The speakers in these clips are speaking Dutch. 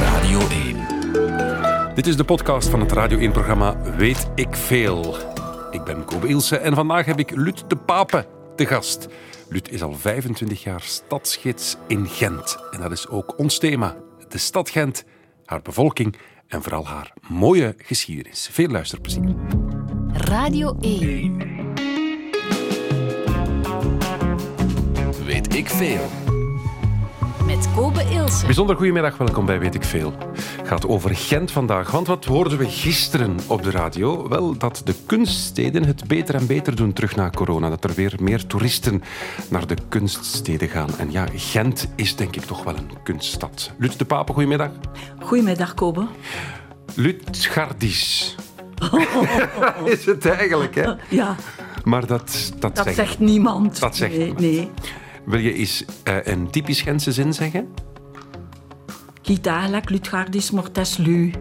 Radio 1. Dit is de podcast van het Radio 1-programma Weet ik Veel. Ik ben Kobe Ilse en vandaag heb ik Lut de Pape te gast. Lut is al 25 jaar stadsgids in Gent. En dat is ook ons thema. De stad Gent, haar bevolking en vooral haar mooie geschiedenis. Veel luisterplezier. Radio 1. Weet ik Veel. Met Kobe Ilse. Bijzonder goedemiddag, welkom bij Weet ik Veel. Het gaat over Gent vandaag, want wat hoorden we gisteren op de radio? Wel, dat de kunststeden het beter en beter doen terug na corona. Dat er weer meer toeristen naar de kunststeden gaan. En ja, Gent is denk ik toch wel een kunststad. Lut de Pape, goedemiddag. Goedemiddag, Kobe. Lutgardis. is het eigenlijk, hè? Ja, Maar dat, dat, dat zegt- zegt niemand. Dat zegt nee, niemand. Nee. Wil je eens eh, een typisch Gentse zin zeggen? Eigenlijk Lutgardis mortes lu.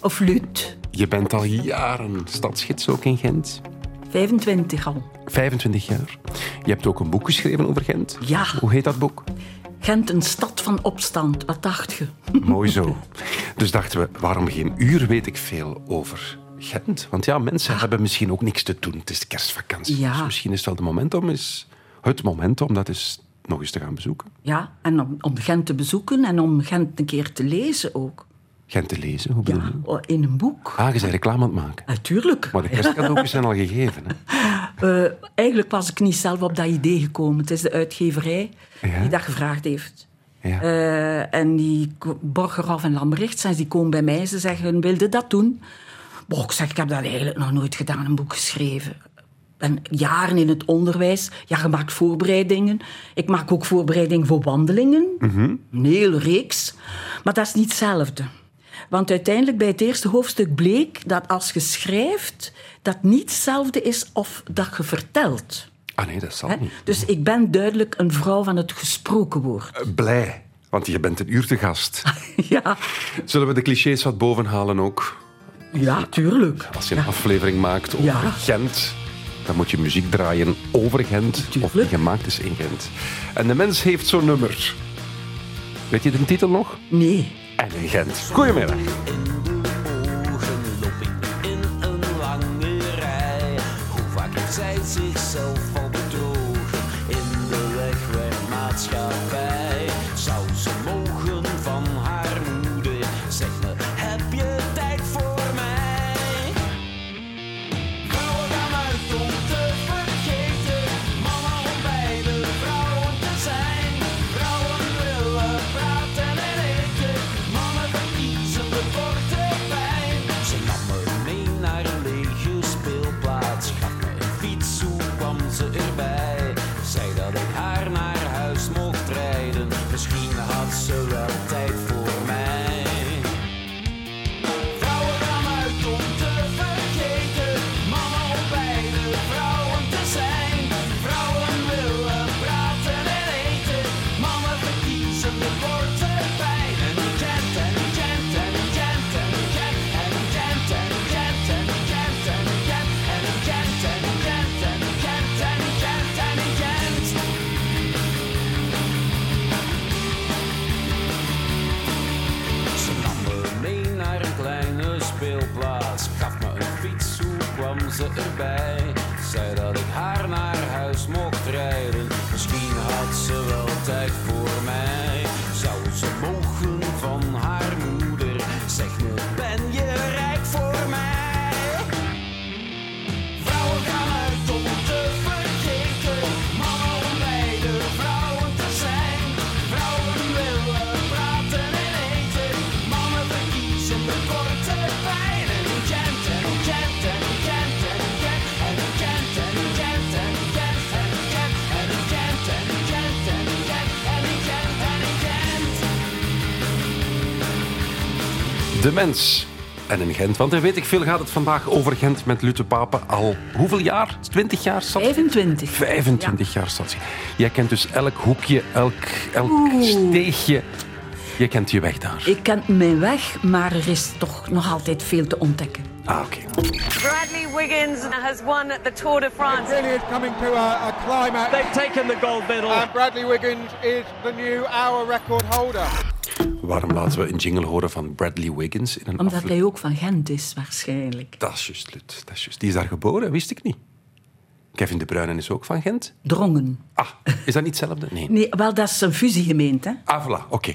Of Lut. Je bent al jaren stadsgids ook in Gent. 25 al. 25 jaar. Je hebt ook een boek geschreven over Gent. Ja. Hoe heet dat boek? Gent, een stad van opstand. Wat dacht je? Mooi zo. Dus dachten we, waarom geen uur weet ik veel over Gent? Want ja, mensen hebben misschien ook niks te doen. Het is de kerstvakantie. Ja. Dus misschien is het wel de moment om eens, het moment om dat eens nog eens te gaan bezoeken. Ja, en om, om Gent te bezoeken en om Gent een keer te lezen ook. Gent te lezen, hoe bedoel Ja, je? oh, in een boek. Ah, je bent reclame aan het maken. Natuurlijk. Maar de kerstcadeautjes zijn al gegeven. Hè? Eh, eigenlijk was ik niet zelf op dat idee gekomen. Het is de uitgeverij Ja. die dat gevraagd heeft. Ja. Eh, en die Borgerhoff en Lambrechts, die komen bij mij. Ze zeggen, wilde dat doen? Ik zeg, ik heb dat eigenlijk nog nooit gedaan, een boek geschreven. Ben jaren in het onderwijs. Ja, je maakt voorbereidingen. Ik maak ook voorbereidingen voor wandelingen. Een hele reeks. Maar dat is niet hetzelfde. Want uiteindelijk bij het eerste hoofdstuk bleek dat als je schrijft, dat niet hetzelfde is of dat je vertelt. Ah nee, dat zal niet. Dus ik ben duidelijk een vrouw van het gesproken woord. Eh, Blij, want je bent een uur te gast. Ja, Zullen we de clichés wat bovenhalen ook? ja tuurlijk. Als je een aflevering maakt over Ja. Gent, dan moet je muziek draaien over Gent of die gemaakt is in Gent. En de mens heeft zo'n nummer. Weet je de titel nog? Nee. En in Gent. Goedemiddag. De mens. En in Gent, want daar weet ik veel gaat het vandaag over Gent met Lute Pape. Al hoeveel jaar? 20 jaar? stad? 25. 25 jaar stadsgids. Jij kent dus elk hoekje, elk, elk steegje. Je kent je weg daar. Ik ken mijn weg, maar er is toch nog altijd veel te ontdekken. Ah, oké. Bradley Wiggins has won the Tour de France. really is coming to a, a climax. They've taken the gold medal. And Bradley Wiggins is the new hour record holder. Waarom laten we een jingle horen van Bradley Wiggins in een Omdat afle- hij ook van Gent is, waarschijnlijk. Dat is juist, Lut. Dat is juist. Die is daar geboren, wist ik niet. Kevin De Bruyne is ook van Gent. Drongen. Ah, is dat niet hetzelfde? Nee. Nee, wel, dat is een fusiegemeente. Ah, voilà, oké.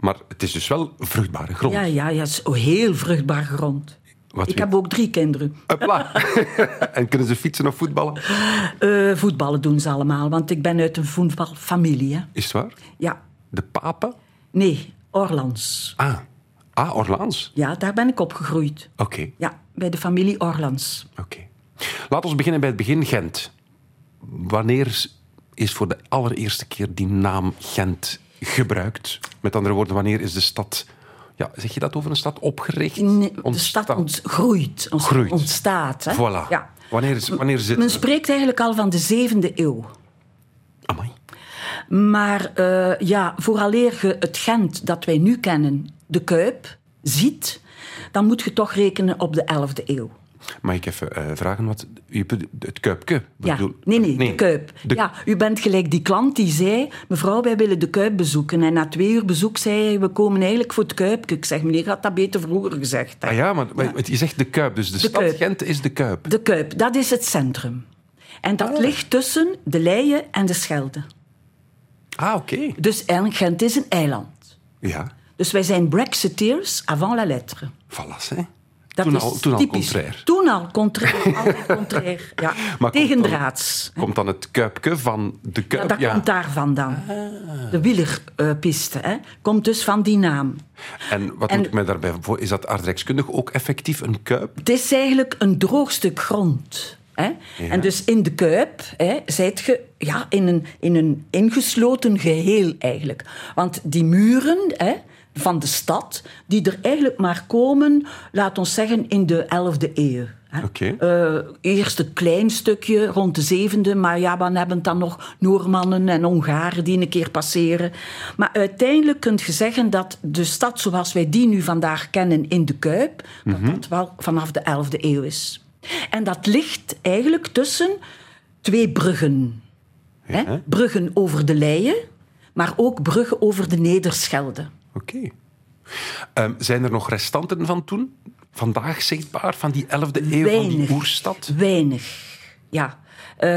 Maar het is dus wel vruchtbare grond. Ja, ja, ja, het is heel vruchtbaar grond. Wat ik weet- heb ook drie kinderen. Hopla. en kunnen ze fietsen of voetballen? Eh, voetballen doen ze allemaal, want ik ben uit een voetbalfamilie. Hè. Is het waar? Ja, De papen? nee, Orlans. Ah, ah Orlaans. Ja, daar ben ik opgegroeid. Oké, Ja, bij de familie Orlans. oké. Laten we beginnen bij het begin Gent. Wanneer is voor de allereerste keer die naam Gent gebruikt? Met andere woorden, wanneer is de stad... Ja, zeg je dat over een stad opgericht? Nee, de stad ont- groeit, ont- Groeit. ontstaat. Hè? Voilà. Ja. Wanneer, is, wanneer zit... Men spreekt eigenlijk al van de zevende eeuw. Amai. Maar eh, ja, vooraleer je het Gent dat wij nu kennen, de Kuip, ziet, dan moet je toch rekenen op de 11e eeuw. Mag ik even eh, vragen wat... Het Kuipke? Ja, bedoel- nee, nee, de Kuip. De- Ja, u bent gelijk die klant die zei, mevrouw, wij willen de Kuip bezoeken. En na twee uur bezoek zei hij, we komen eigenlijk voor het Kuipke. Ik zeg, meneer, had dat beter vroeger gezegd. hè. Ah ja, maar, je zegt de Kuip, dus de, stad Kuip. Gent is de Kuip. De Kuip, dat is het centrum. En dat ligt tussen de Leie en de Schelde. Ah, oké. Dus en Gent is een eiland. Ja, Dus wij zijn Brexiteers avant la lettre. voilà, hè. Dat toen is al, toen al contrair. Toen al contrair. altijd contrair. Ja. Maar komt Tegendraads. dan- Komt dan het Kuipke van de Kuip? Ja, dat komt daar vandaan. De wielerpiste hè, komt dus van die naam. En wat En- moet ik mij daarbij voor? Is dat aardrijkskundig ook effectief een Kuip? Het is eigenlijk een droog stuk grond. Hè? En dus in de Kuip hè, zijt je ja, in, een, in een ingesloten geheel eigenlijk. Want die muren hè, van de stad, die er eigenlijk maar komen, laat ons zeggen, in de 11e eeuw. Eh, eerst een klein stukje rond de zevende, maar ja, dan hebben dan nog Noormannen en Hongaren die een keer passeren. Maar uiteindelijk kun je zeggen dat de stad zoals wij die nu vandaag kennen in de Kuip, dat dat wel vanaf de 11e eeuw is. En dat ligt eigenlijk tussen twee bruggen. Hè? Bruggen over de Leie, maar ook bruggen over de Nederschelde. Oké. Ehm, zijn er nog restanten van toen? Vandaag zichtbaar, van die 11e eeuw, van die Weinig. oerstad? Weinig, ja. Eh,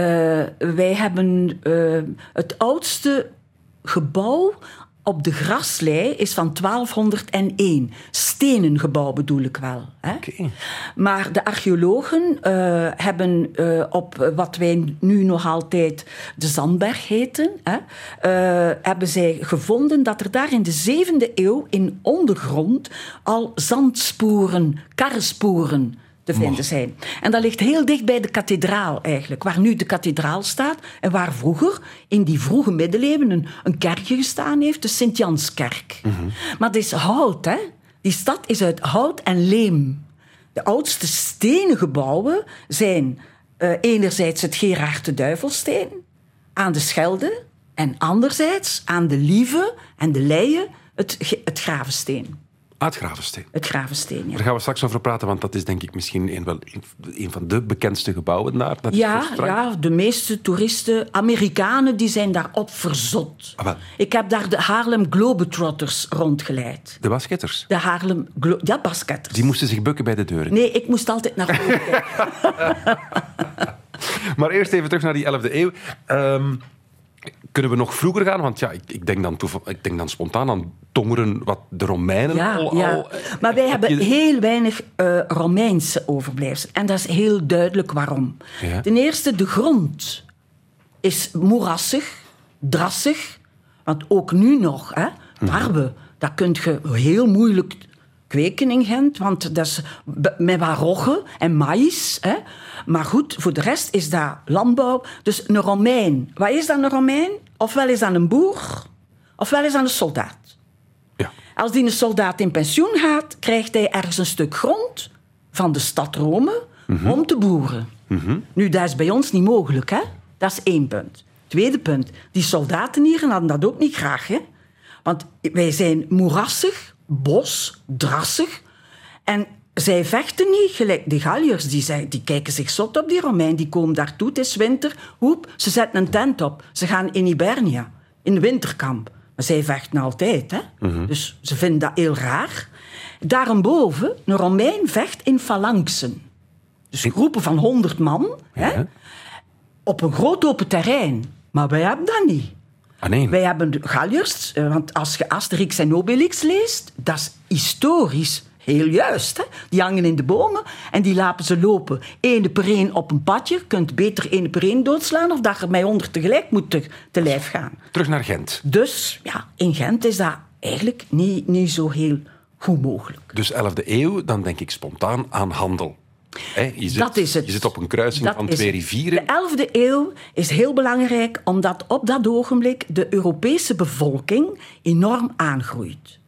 wij hebben eh, het oudste gebouw op de Graslei is van 1201. Stenen gebouw bedoel ik wel. Hè? Maar de archeologen eh, hebben eh, op wat wij nu nog altijd de Zandberg heten, hè, eh, hebben zij gevonden dat er daar in de zevende eeuw in ondergrond al zandsporen, karresporen te vinden zijn. En dat ligt heel dicht bij de kathedraal eigenlijk, waar nu de kathedraal staat en waar vroeger in die vroege middeleeuwen een, een kerkje gestaan heeft, de Sint-Janskerk. Maar het is hout, hè? Die stad is uit hout en leem. De oudste stenen gebouwen zijn eh, enerzijds het Gerard de Duivelsteen aan de Schelde en anderzijds aan de Lieve en de Leie het, het Gravensteen. Uit Gravensteen. Het Gravensteen, ja. Daar gaan we straks over praten, want dat is denk ik misschien een, wel, een, van de bekendste gebouwen daar. Dat Ja, ja, de meeste toeristen, Amerikanen, die zijn daarop verzot. Ah. Ik heb daar de Haarlem Globetrotters rondgeleid. De basketters. De Haarlem... Glo ja, basketters. Die moesten zich bukken bij de deuren. Nee, ik moest altijd naar voren kijken. Maar eerst even terug naar die 11e eeuw. Ehm, kunnen we nog vroeger gaan? Want ja, ik, ik, denk dan ik denk dan spontaan aan Tongeren, wat de Romeinen Ja, al... ja. al- Maar wij heb hebben je- heel weinig eh, Romeinse overblijfselen. En dat is heel duidelijk waarom. Ja. Ten eerste, de grond is moerassig, drassig. Want ook nu nog, hè, tarwe, dat kun je heel moeilijk kweken in Gent. Want dat is met wat rogge en maïs. Hè. Maar goed, voor de rest is dat landbouw. Dus een Romein, wat is dat een Romein? Ofwel is dat een boer, ofwel is dat een soldaat. Ja. Als die een soldaat in pensioen gaat, krijgt hij ergens een stuk grond van de stad Rome om te boeren. Nu, dat is bij ons niet mogelijk, hè? Dat is één punt. Tweede punt, die soldaten hier hadden dat ook niet graag, hè? Want wij zijn moerassig, bos, drassig. En zij vechten niet, gelijk de Galliërs. Die, zei- die kijken zich zot op die Romein. Die komen daartoe, het is winter. Hoep, ze zetten een tent op. Ze gaan in Hibernia, in de winterkamp. Maar zij vechten altijd, hè? Dus ze vinden dat heel raar. Daarboven, een Romein vecht in phalanxen. Dus groepen van 100 man hè? Op een groot open terrein. Maar wij hebben dat niet. Ah, nee. Wij hebben de Galliërs, eh, want als je Asterix en Obelix leest, dat is historisch heel juist. Hè? Die hangen in de bomen en die laten ze lopen. Ene per één op een padje. Je kunt beter ene per één doodslaan of dat je met honderd tegelijk moet te, te lijf gaan. Terug naar Gent. Dus ja, in Gent is dat eigenlijk niet, niet zo heel goed mogelijk. Dus 11e eeuw, dan denk ik spontaan aan handel. Je, zit, dat is het. je zit op een kruising Dat van twee rivieren. De 11e eeuw is heel belangrijk omdat op dat ogenblik de Europese bevolking enorm aangroeit.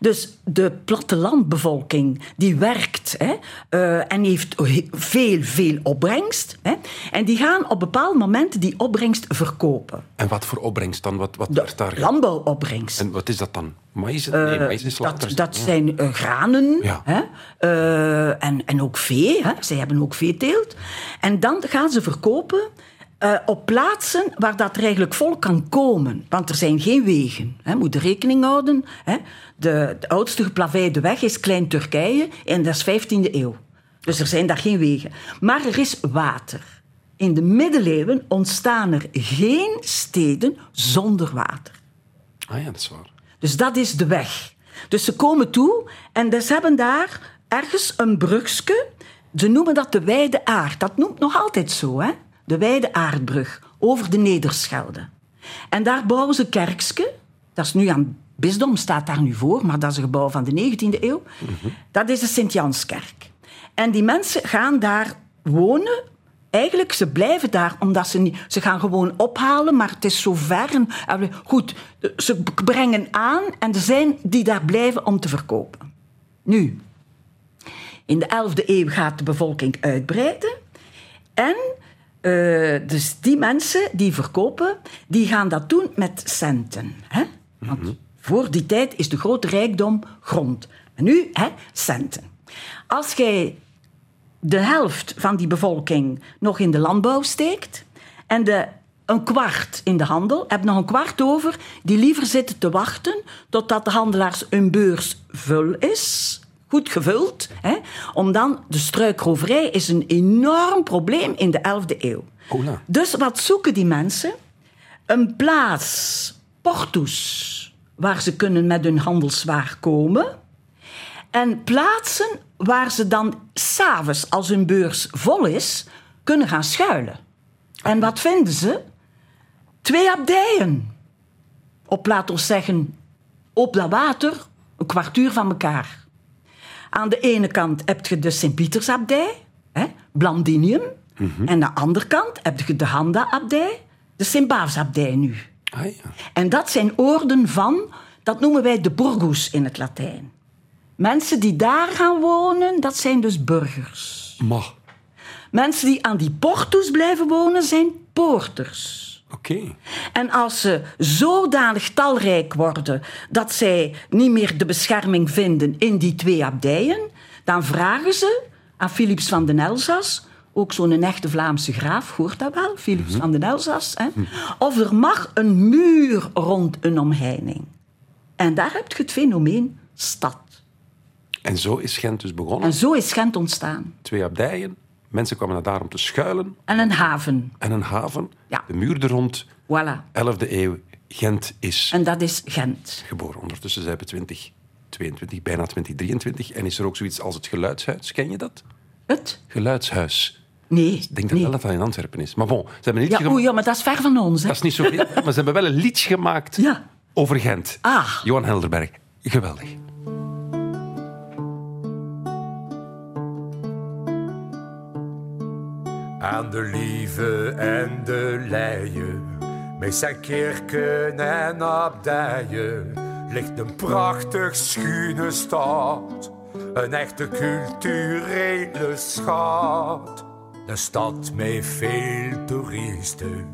Dus de plattelandbevolking die werkt hè, eh, en heeft he- veel, veel opbrengst. Hè, en die gaan op bepaalde momenten die opbrengst verkopen. En wat voor opbrengst dan? Wat, wat De werd daar... landbouwopbrengst. En wat is dat dan? Maïs? Nee, maïs is Dat, later. dat Ja. zijn eh, granen Ja. hè? eh, en, en ook vee. Hè? Zij hebben ook veeteelt. En dan gaan ze verkopen eh, op plaatsen waar dat er eigenlijk volk kan komen. Want er zijn geen wegen. Hè? Moet rekening houden. Hè? De, de oudste geplaveide weg is Klein-Turkije en dat is 15e eeuw. Dus er zijn daar geen wegen. Maar er is water. In de middeleeuwen ontstaan er geen steden zonder water. Ah ja, dat is waar. Dus dat is de weg. Dus ze komen toe en dus ze hebben daar ergens een brugske. Ze noemen dat de Wijde Aard. Dat noemt nog altijd zo, hè? De Wijde Aardbrug over de Nederschelde. En daar bouwen ze kerkske. Dat is nu aan bisdom, staat daar nu voor, maar dat is een gebouw van de 19e eeuw. Dat is de Sint-Janskerk. En die mensen gaan daar wonen Eigenlijk, ze blijven daar omdat ze niet... Ze gaan gewoon ophalen, maar het is zo ver. En, en goed, ze brengen aan en er zijn die daar blijven om te verkopen. Nu, in de 11e eeuw gaat de bevolking uitbreiden. En eh, dus die mensen die verkopen, die gaan dat doen met centen. Hè? Want voor die tijd is de grote rijkdom grond. En nu, hè, centen. Als jij de helft van die bevolking nog in de landbouw steekt en de, een kwart in de handel, heb nog een kwart over die liever zitten te wachten totdat de handelaars hun beurs vul is, goed gevuld, hè, om dan de struikroverij is een enorm probleem in de 11e eeuw. Ola. Dus wat zoeken die mensen? Een plaats, portus, waar ze kunnen met hun handelswaar komen. En plaatsen waar ze dan s'avonds, als hun beurs vol is, kunnen gaan schuilen. En wat vinden ze? Twee abdijen. Op, laat ons zeggen, op dat water, een kwartuur van elkaar. Aan de ene kant heb je de Sint-Pietersabdij, hè, Blandinium. En aan de andere kant heb je de Handa-abdij, de Sint-Baafsabdij nu. Ah ja. En dat zijn orden van, dat noemen wij de burgus in het Latijn. Mensen die daar gaan wonen, dat zijn dus burgers. Maar, Mensen die aan die portus blijven wonen, zijn poorters. Oké. En als ze zodanig talrijk worden dat zij niet meer de bescherming vinden in die twee abdijen, dan vragen ze aan Philips van den Elzas, ook zo'n echte Vlaamse graaf, hoort dat wel, Philips van den Elzas, hè, of er mag een muur rond een omheining. En daar heb je het fenomeen stad. En zo is Gent dus begonnen. En zo is Gent ontstaan. Twee abdijen. Mensen kwamen naar daar om te schuilen. En een haven. En een haven. Ja. De muur er rond. Voilà. 11e eeuw. Gent is En dat is Gent. geboren. Ondertussen zijn we 2022, bijna 2023. En is er ook zoiets als het geluidshuis. Ken je dat? Het? Geluidshuis. Nee. Ik denk nee. dat wel dat dat in Antwerpen is. Maar bon, ze hebben een liedje Ja, gemaakt. ja, maar dat is ver van ons. Hè? Dat is niet zoveel. maar ze hebben wel een liedje gemaakt Ja. over Gent. Ah. Johan Helderberg. Geweldig. Aan de Lieve en de Leien, met zijn kerken en abdijen, ligt een prachtig schone stad. Een echte culturele schat. Een stad met veel toeristen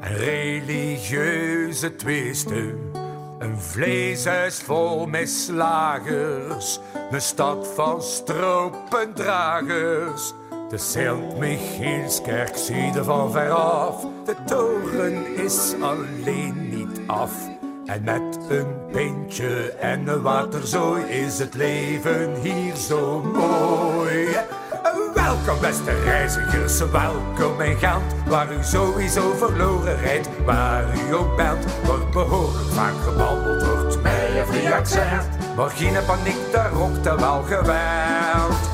en religieuze twisten. Een vleeshuis vol met slagers, een stad van stropendragers. De Sint-Michielskerk zie je van veraf, de toren is alleen niet af. En met een pintje en een waterzooi is het leven hier zo mooi. Welkom beste reizigers, welkom in Gent, waar u sowieso verloren rijdt. Waar u ook bent, wordt behoorlijk vaak gebabbeld, wordt mij een accent. Maar geen paniek, daar er wel geweld.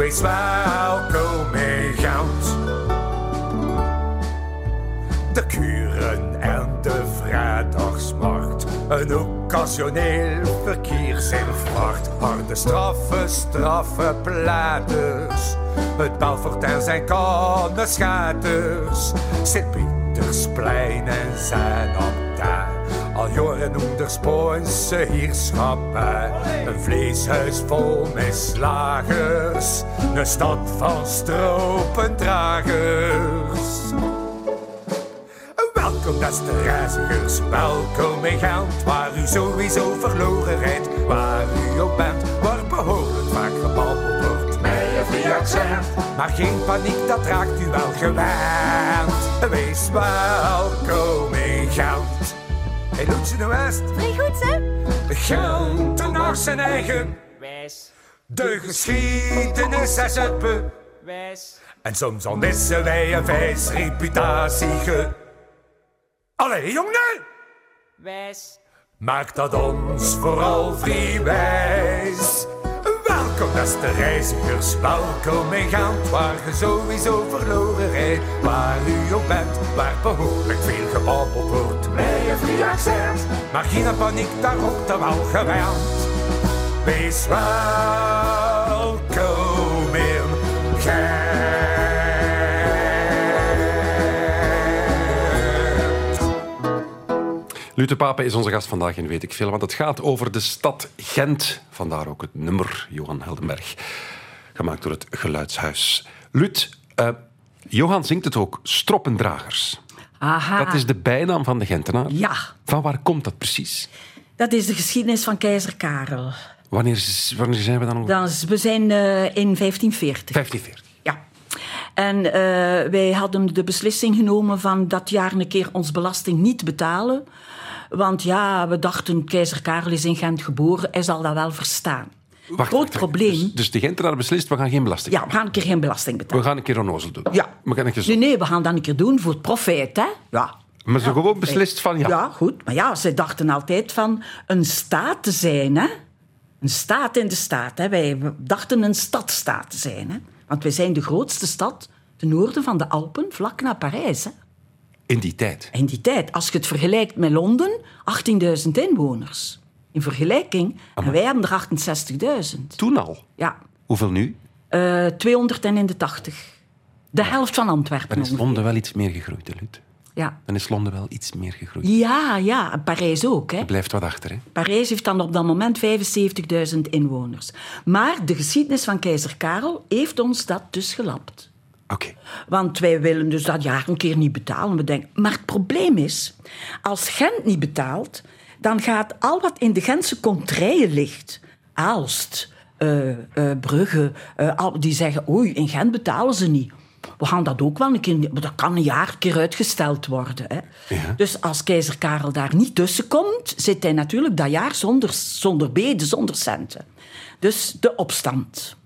Wees welkom in Gent. De kuren en de vrijdagsmarkt. Een occasioneel verkeersinfarct. Harde straffe, straffe plaaters. Het Belfort en zijn kannenschaters. Sint-Pietersplein en zijn abdij. Al jaren Spoonse heerschappij. Een vleeshuis vol misslagers. Een stad van stropendragers. Welkom beste reizigers, welkom in Gent, waar u sowieso verloren rijdt, waar u ook bent, waar behoorlijk vaak gebabbeld wordt met een accent. Maar geen paniek, dat raakt u wel gewend. Wees welkom in Gent. Hey, Loetje de West. Vrij goed, hè? Gent naar zijn eigen. Wijs, De geschiedenis is het be. wijs, En soms al missen wij een wijs reputatie ge... Allee, jongen! wijs, Maak dat ons vooral vrijwijs. Welkom beste reizigers, welkom in Gent, waar je sowieso verloren rijdt. Waar u ook bent, waar behoorlijk veel gebabbeld wordt. Met een free accent, maar geen paniek, daar roept er wel gewend. Wees welkom Lute Pape is onze gast vandaag in Weet ik Veel, want het gaat over de stad Gent. Vandaar ook het nummer Johan Heldenberg, gemaakt door het Geluidshuis. Lut, eh, Johan zingt het ook, Stroppendragers. Aha. Dat is de bijnaam van de Gentenaar. Ja, Van waar komt dat precies? dat is de geschiedenis van keizer Karel. Wanneer, wanneer zijn we dan? Dan, we zijn eh, in 1540. 1540. Ja. En eh, wij hadden de beslissing genomen van dat jaar een keer ons belasting niet betalen. Want ja, we dachten, keizer Karel is in Gent geboren, hij zal dat wel verstaan. Wacht, Groot wacht, probleem. Dus, dus de Gentenaar beslist, we gaan geen belasting. Ja, we gaan een keer geen belasting We betalen. gaan een keer onnozel doen. Ja. We gaan een keer zo. Nee, nee, we gaan dat een keer doen voor het profijt, hè? Ja. Maar ze gewoon beslist van ja. Ja, goed. Maar ja, zij dachten altijd van een staat te zijn, hè? Een staat in de staat, hè? Wij dachten een stadstaat te zijn, hè? Want wij zijn de grootste stad ten noorden van de Alpen, vlak na Parijs, hè? In die tijd. In die tijd, als je het vergelijkt met Londen, 18.000 inwoners. In vergelijking, en wij hebben er 68.000. Toen al. Ja, Hoeveel nu? eh 281. De helft van Antwerpen Dan is. Londen wel iets meer gegroeid, hè, Lut. Ja. Dan is Londen wel iets meer gegroeid. ja, ja, en Parijs ook, hè? Er blijft wat achter, hè? Parijs heeft dan op dat moment 75.000 inwoners. Maar de geschiedenis van keizer Karel heeft ons dat dus gelapt. Oké. Want wij willen dus dat jaar een keer niet betalen. We denken, maar het probleem is, als Gent niet betaalt, dan gaat al wat in de Gentse contraien ligt, Aalst, eh, eh, Brugge, eh, al, die zeggen, oei, in Gent betalen ze niet. We gaan dat ook wel een keer, maar dat kan een jaar een keer uitgesteld worden. Hè. Dus als keizer Karel daar niet tussen komt, zit hij natuurlijk dat jaar zonder, zonder beden, zonder centen. Dus de opstand.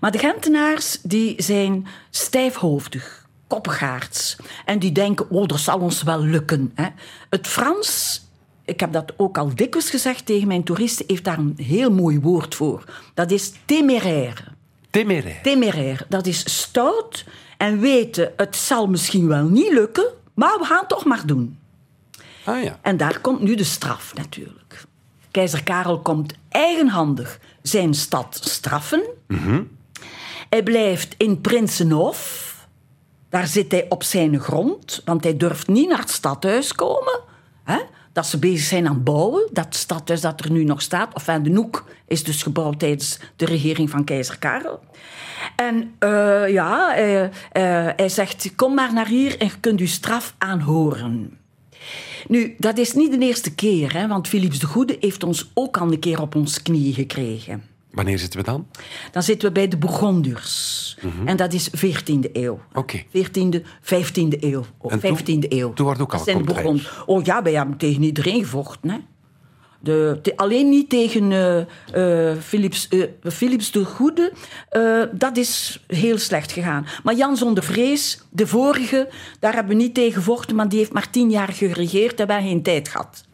Maar de Gentenaars die zijn stijfhoofdig, koppegaards. En die denken, oh, dat zal ons wel lukken. Hè. Het Frans, ik heb dat ook al dikwijls gezegd tegen mijn toeristen, heeft daar een heel mooi woord voor. Dat is téméraire. Téméraire. Téméraire, dat is stout en weten, het zal misschien wel niet lukken, maar we gaan het toch maar doen. Ah ja. En daar komt nu de straf natuurlijk. Keizer Karel komt eigenhandig zijn stad straffen. Hij blijft in Prinsenhof. Daar zit hij op zijn grond, want hij durft niet naar het stadhuis komen. Dat ze bezig zijn aan bouwen. Dat stadhuis dat er nu nog staat, of aan de Noek, is dus gebouwd tijdens de regering van keizer Karel. En eh, ja, eh, eh, hij zegt, kom maar naar hier en je kunt uw straf aanhoren. Nu, dat is niet de eerste keer, hè, want Philips de Goede heeft ons ook al een keer op ons knieën gekregen. Wanneer zitten we dan? Dan zitten we bij de Bourgondiërs. En dat is 14e eeuw. Mhm. Oké. 14e, 15e eeuw. Oh, En toen- 15e eeuw. toen het ook Dat al zijn de contraien. Bourgondiërs. Oh ja, wij hebben tegen iedereen gevochten. Hè. De, te- alleen niet tegen eh, eh, Philips, eh, Philips de Goede. Dat is heel slecht gegaan. Maar Jan zonder vrees, de vorige, daar hebben we niet tegen gevochten, maar die heeft maar tien jaar geregeerd en wij geen tijd gehad.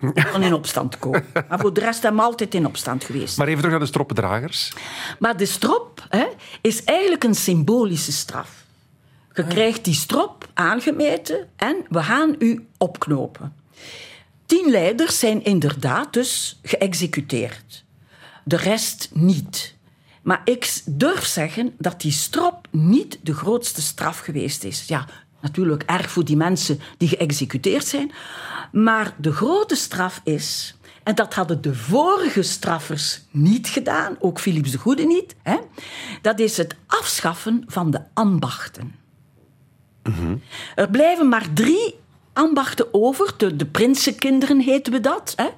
Om in opstand te komen. Maar voor de rest hebben we altijd in opstand geweest. Maar even terug naar de stroppendragers. Maar de strop hè, is eigenlijk een symbolische straf. Je krijgt die strop aangemeten en we gaan u opknopen. Tien leiders zijn inderdaad dus geëxecuteerd. De rest niet. Maar ik durf zeggen dat die strop niet de grootste straf geweest is. Ja, natuurlijk erg voor die mensen die geëxecuteerd zijn. Maar de grote straf is, en dat hadden de vorige straffers niet gedaan, ook Philips de Goede niet, hè, dat is het afschaffen van de ambachten. Er blijven maar drie ambachten over. De, de prinsenkinderen heten we dat. Hè?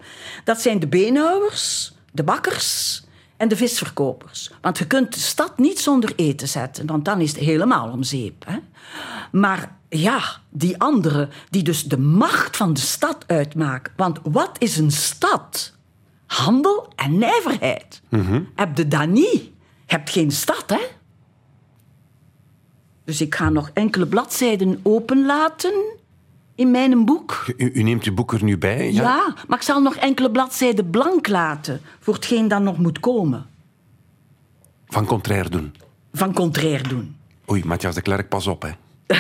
Dat zijn de beenhouwers, de bakkers en de visverkopers. Want je kunt de stad niet zonder eten zetten, want dan is het helemaal om zeep. Hè? Maar ja, die anderen, die dus de macht van de stad uitmaken. Want wat is een stad? Handel en nijverheid. Heb je dat niet? Geen stad, hè? Dus ik ga nog enkele bladzijden openlaten in mijn boek. U, u neemt uw boek er nu bij. Ja. maar ik zal nog enkele bladzijden blank laten voor hetgeen dat nog moet komen. Van contraire doen. Van contraire doen. Oei, Matthias de Klerk, pas op, hè.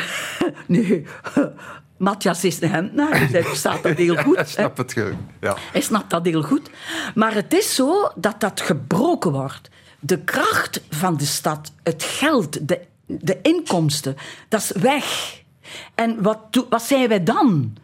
Nee, Matthias is een hentenaar, dus hij verstaat dat heel goed. hè. Snap het ge- Ja. Hij snapt dat heel goed. Maar het is zo dat dat gebroken wordt. De kracht van de stad, het geld, de, de inkomsten, dat is weg. En wat, wat zijn wij dan?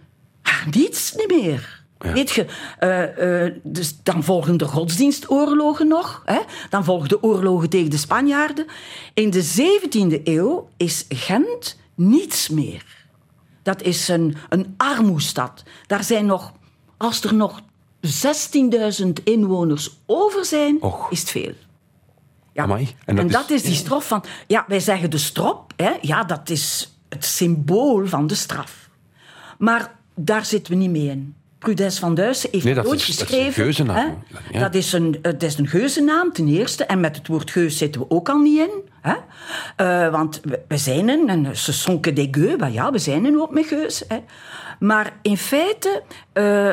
Ah, niets niet meer. Weet je, eh, eh, dus dan volgen de godsdienstoorlogen nog. Hè? Dan volgen de oorlogen tegen de Spanjaarden. In de 17e eeuw is Gent niets meer. Dat is een, een armoestad. Daar zijn nog, als er nog 16.000 inwoners over zijn, Och. is het veel. Ja. Amai. En, En dat, is, is- die straf van... Ja, wij zeggen de strop, hè, ja, dat is het symbool van de straf. Maar daar zitten we niet mee in. Prudence van Duyssen heeft Nee, dat nooit is- dat is een geschreven. geuzennaam. Ja. Dat is een, het is een geuzennaam, ten eerste. En met het woord geus zitten we ook al niet in. Hè? Eh, want we, we zijn een, en sont que des gueux. Maar ja, we zijn een hoop met geus. Hè? Maar in feite, eh,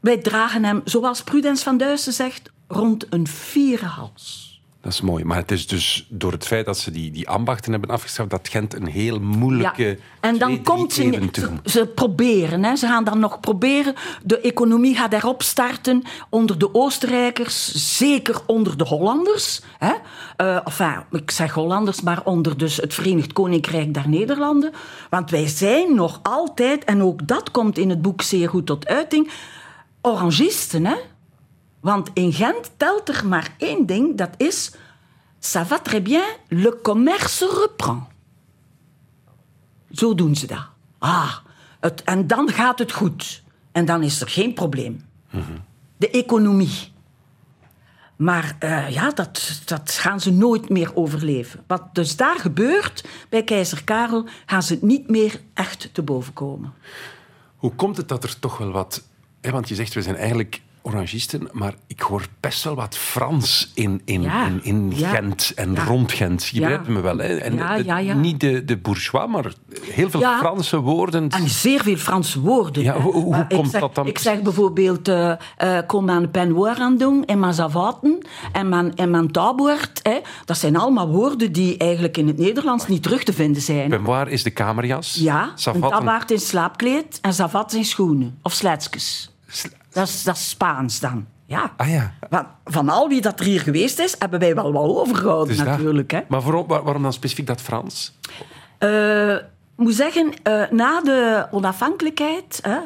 wij dragen hem, zoals Prudence van Duyssen zegt, rond een vieren hals. Dat is mooi. Maar het is dus door het feit dat ze die, die ambachten hebben afgeschaft, dat Gent een heel moeilijke. En dan twee, komt ze, ze, ze proberen, hè. ze gaan dan nog proberen. De economie gaat erop starten onder de Oostenrijkers, zeker onder de Hollanders. Hè. Eh, enfin, ik zeg Hollanders, maar onder dus het Verenigd Koninkrijk der Nederlanden. Want wij zijn nog altijd, en ook dat komt in het boek zeer goed tot uiting, orangisten. Hè. Want in Gent telt er maar één ding, dat is... Ça va très bien, le commerce reprend. Zo doen ze dat. Ah, het, en dan gaat het goed. En dan is er geen probleem. De economie. Maar eh, ja, dat, dat gaan ze nooit meer overleven. Wat dus daar gebeurt bij keizer Karel, gaan ze niet meer echt te boven komen. Hoe komt het dat er toch wel wat. Hè, want je zegt, we zijn eigenlijk orangisten, maar ik hoor best wel wat Frans in, in, Ja. in, in Ja. Gent en Ja. rond Gent. Je begrijpt me wel. Hè? En. Niet de, de bourgeois, maar heel veel Ja. Franse woorden. En zeer veel Franse woorden. Ja, hoe- hoe Maar komt zeg, dat dan? Ik zeg bijvoorbeeld, eh eh, kom aan de penwoord aan doen, en mijn zavaten, en mijn, en mijn. Hè. Dat zijn allemaal woorden die eigenlijk in het Nederlands niet terug te vinden zijn. Waar is de kamerjas? Ja, een Savat, in slaapkleed en zavat in schoenen. Of sletsjes. Sl- Dat is, dat is Spaans dan. Ja. Ah ja. Want van al wie dat er hier geweest is, hebben wij wel wat overgehouden Dus natuurlijk. Hè. Maar waarom, waar- waarom dan specifiek dat Frans? Eh, ik moet zeggen, eh, na de onafhankelijkheid, hè,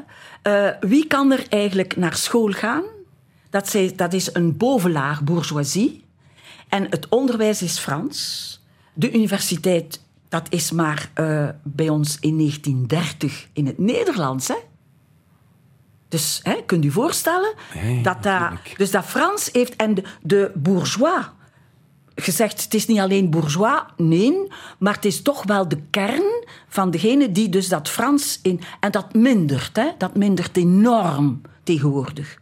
eh, wie kan er eigenlijk naar school gaan? Dat, zij- dat is een bovenlaag bourgeoisie. En het onderwijs is Frans. De universiteit, dat is maar bij ons in 1930 in het Nederlands. Hè? Dus hè, kunt u voorstellen dat dat, dus dat Frans heeft en de, de bourgeois gezegd, het is niet alleen bourgeois, nee, maar het is toch wel de kern van degene die dus dat Frans in... En dat mindert, hè, dat mindert enorm tegenwoordig.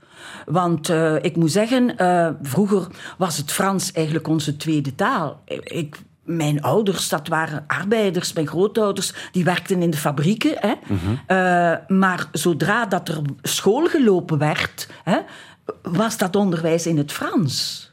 Want eh, ik moet zeggen, eh, vroeger was het Frans eigenlijk onze tweede taal. Ik, mijn ouders, dat waren arbeiders, mijn grootouders, die werkten in de fabrieken. Hè. Eh, maar zodra dat er school gelopen werd, hè, was dat onderwijs in het Frans.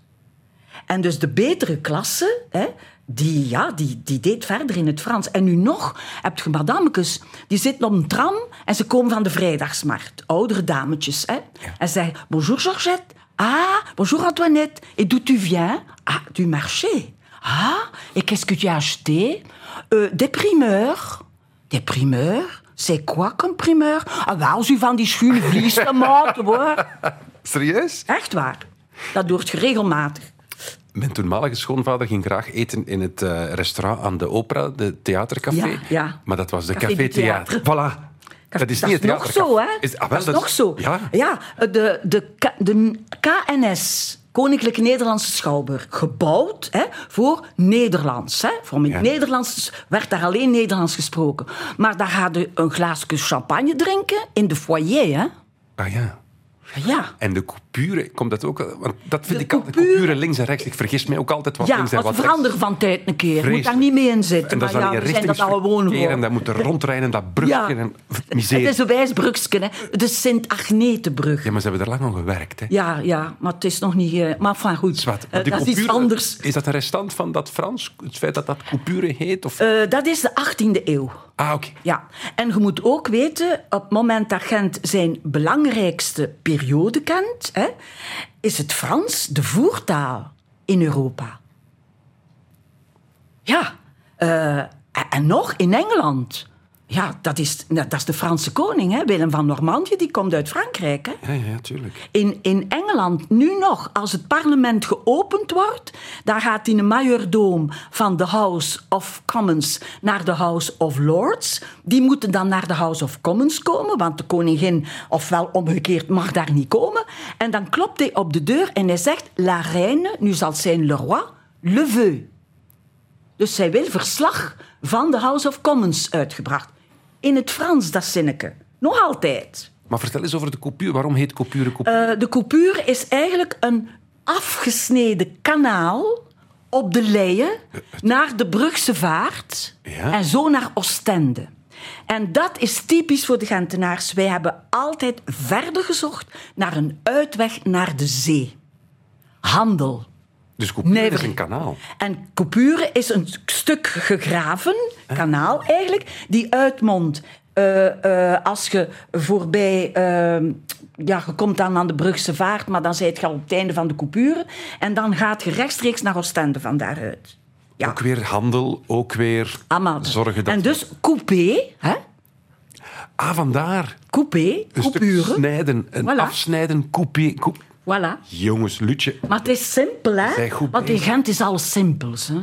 En dus de betere klasse, hè, die, ja, die, die deed verder in het Frans. En nu nog heb je madamekes, die zitten op een tram en ze komen van de vrijdagsmarkt. Oudere dametjes. Hè. En ze zeggen, bonjour Georgette. Ah, bonjour Antoinette. Et d'où tu viens? Ah, du marché. Ah, et qu'est-ce que tu as acheté? Euh, des primeurs. Des primeurs? C'est quoi comme primeur? Ah, wel, als u van die schoenen vlies hoor. Serieus? Echt waar. Dat doet je regelmatig. Mijn toenmalige schoonvader ging graag eten in het eh, restaurant aan de opera, de theatercafé. Ja, ja. Maar dat was de Café Café de Theater. Voilà. Dat is niet het nog theatercafé. zo, hè? Is, ah, wel, dat is nog zo. Ja. de, de, K- de KNS, Koninklijke Nederlandse Schouwburg, gebouwd hè, voor Nederlands. Hè. Voor in het Ja. Nederlands werd daar alleen Nederlands gesproken. Maar daar je een glaasje champagne drinken in de foyer. Hè. Ah ja. Ja. En de coupure, komt dat ook? Want dat vind De ik altijd, coupure- links en rechts. Ik vergis mij ook altijd wat Ja, links en wat wat verander rechts. van tijd een keer. Je moet Vreselijk. daar niet mee in zitten. En dat is maar dan ja, in richtingsverkeer en dat moeten rondrijden, dat brugje en miserie. Het is een wijsbrugsken, hè. De Sint-Agnetenbrug. Ja, maar ze hebben er lang aan gewerkt. Hè. Ja, ja, maar het is nog niet... eh, maar van goed, Zwart. eh, Maar dat is iets anders. Is dat een restant van dat Frans? Het feit dat dat coupure heet? Of... Eh, dat is de 18e eeuw. Ah. Ja, en je moet ook weten, op het moment dat Gent zijn belangrijkste periode kent, hè, is het Frans de voertaal in Europa. Ja, eh, en nog in Engeland. Ja, dat is, nou, dat is de Franse koning, hè? Willem van Normandië, die komt uit Frankrijk. Hè? Ja, ja, tuurlijk. In, in Engeland nu nog, als het parlement geopend wordt, dan gaat die majordoom van de House of Commons naar de House of Lords. Die moeten dan naar de House of Commons komen, want de koningin, ofwel omgekeerd, mag daar niet komen. En dan klopt hij op de deur en hij zegt, la reine, nu zal zijn le roi, le veut. Dus zij wil verslag van de House of Commons uitgebracht. In het Frans, dat zinneke. Nog altijd. Maar vertel eens over de coupure. Waarom heet coupure coupure? Eh, de coupure is eigenlijk een afgesneden kanaal op de Leie naar de Brugse Vaart Ja. en zo naar Oostende. En dat is typisch voor de Gentenaars. Wij hebben altijd verder gezocht naar een uitweg naar de zee. Handel. Dus coupure is een kanaal. En coupure is een stuk gegraven, kanaal eigenlijk, die uitmondt. eh, eh, als je voorbij, eh, ja, je komt dan aan de Brugse Vaart, maar dan zijt je al op het einde van de coupure. En dan gaat je rechtstreeks naar Oostende van daaruit. Ja, Ook weer handel, ook weer zorgen dat... En dus coupé, hè? Ah, vandaar. Coupé, Een stuk coupure. snijden, een Voilà. afsnijden, coupé. coup- Voilà. Jongens, Lutje, Maar het is simpel, hè? Zij goed Want in. Gent is alles simpels, hè?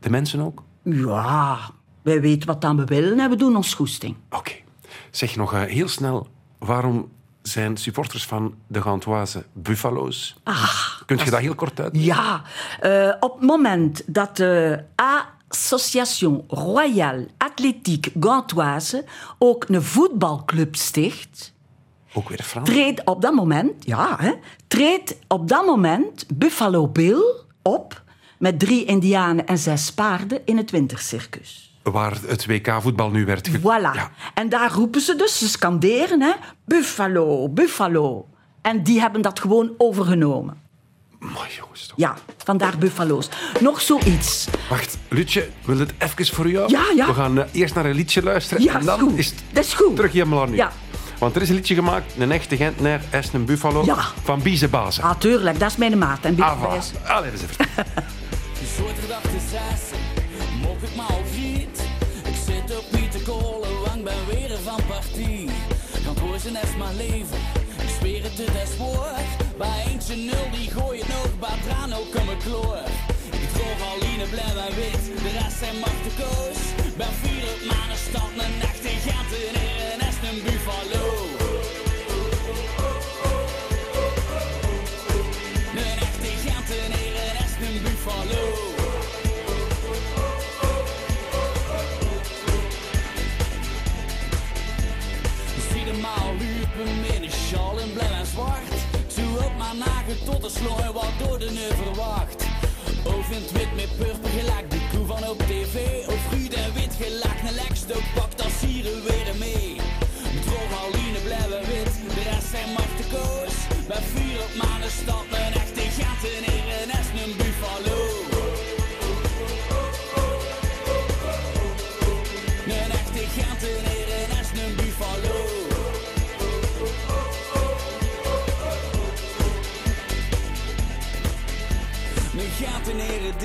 de mensen ook? Ja, wij weten wat dan we willen en we doen ons goesting. Oké. Zeg nog eh, heel snel, waarom zijn supporters van de Gantoise Buffalo's? Ah, Kunt je dat heel kort uit? Ja, eh, op het moment dat de Association Royale Athlétique Gantoise ook een voetbalclub sticht, Ook weer Frans? treedt op dat moment, ja, hè, treedt op dat moment Buffalo Bill op met drie indianen en zes paarden in het wintercircus. Waar het WK-voetbal nu werd ge- Voilà. Ja. En daar roepen ze dus, ze scanderen, hè, Buffalo, Buffalo. En die hebben dat gewoon overgenomen. Maar jongens, toch. Ja, vandaar Buffalo's. Nog zoiets. Wacht, Lutje, wil het even voor jou? Ja, ja. We gaan eh, eerst naar een liedje luisteren Ja, en dan is het Dat is goed. terug helemaal aan nu. Ja. Want er is een liedje gemaakt, een echte Gentenaar, is een Buffalo, Ja. van Bieze Bazen. Ah, tuurlijk, dat is mijn maat. En voilà. Allee, dat is even. Zaterdag de zesde, mok ik maar vriend. Ik zit op Pieter Kolenwang, ben weer van partie. Kan kozen is mijn leven, ik zweer het, het is woord. Bij eentje nul, die gooi het nog, bij Brano kom ik kloor. Ik droog alleen blauw en wit, de rest zijn machteloos. Ben vier op mijn stad, een echte gent en verwacht. Of in het wit met purper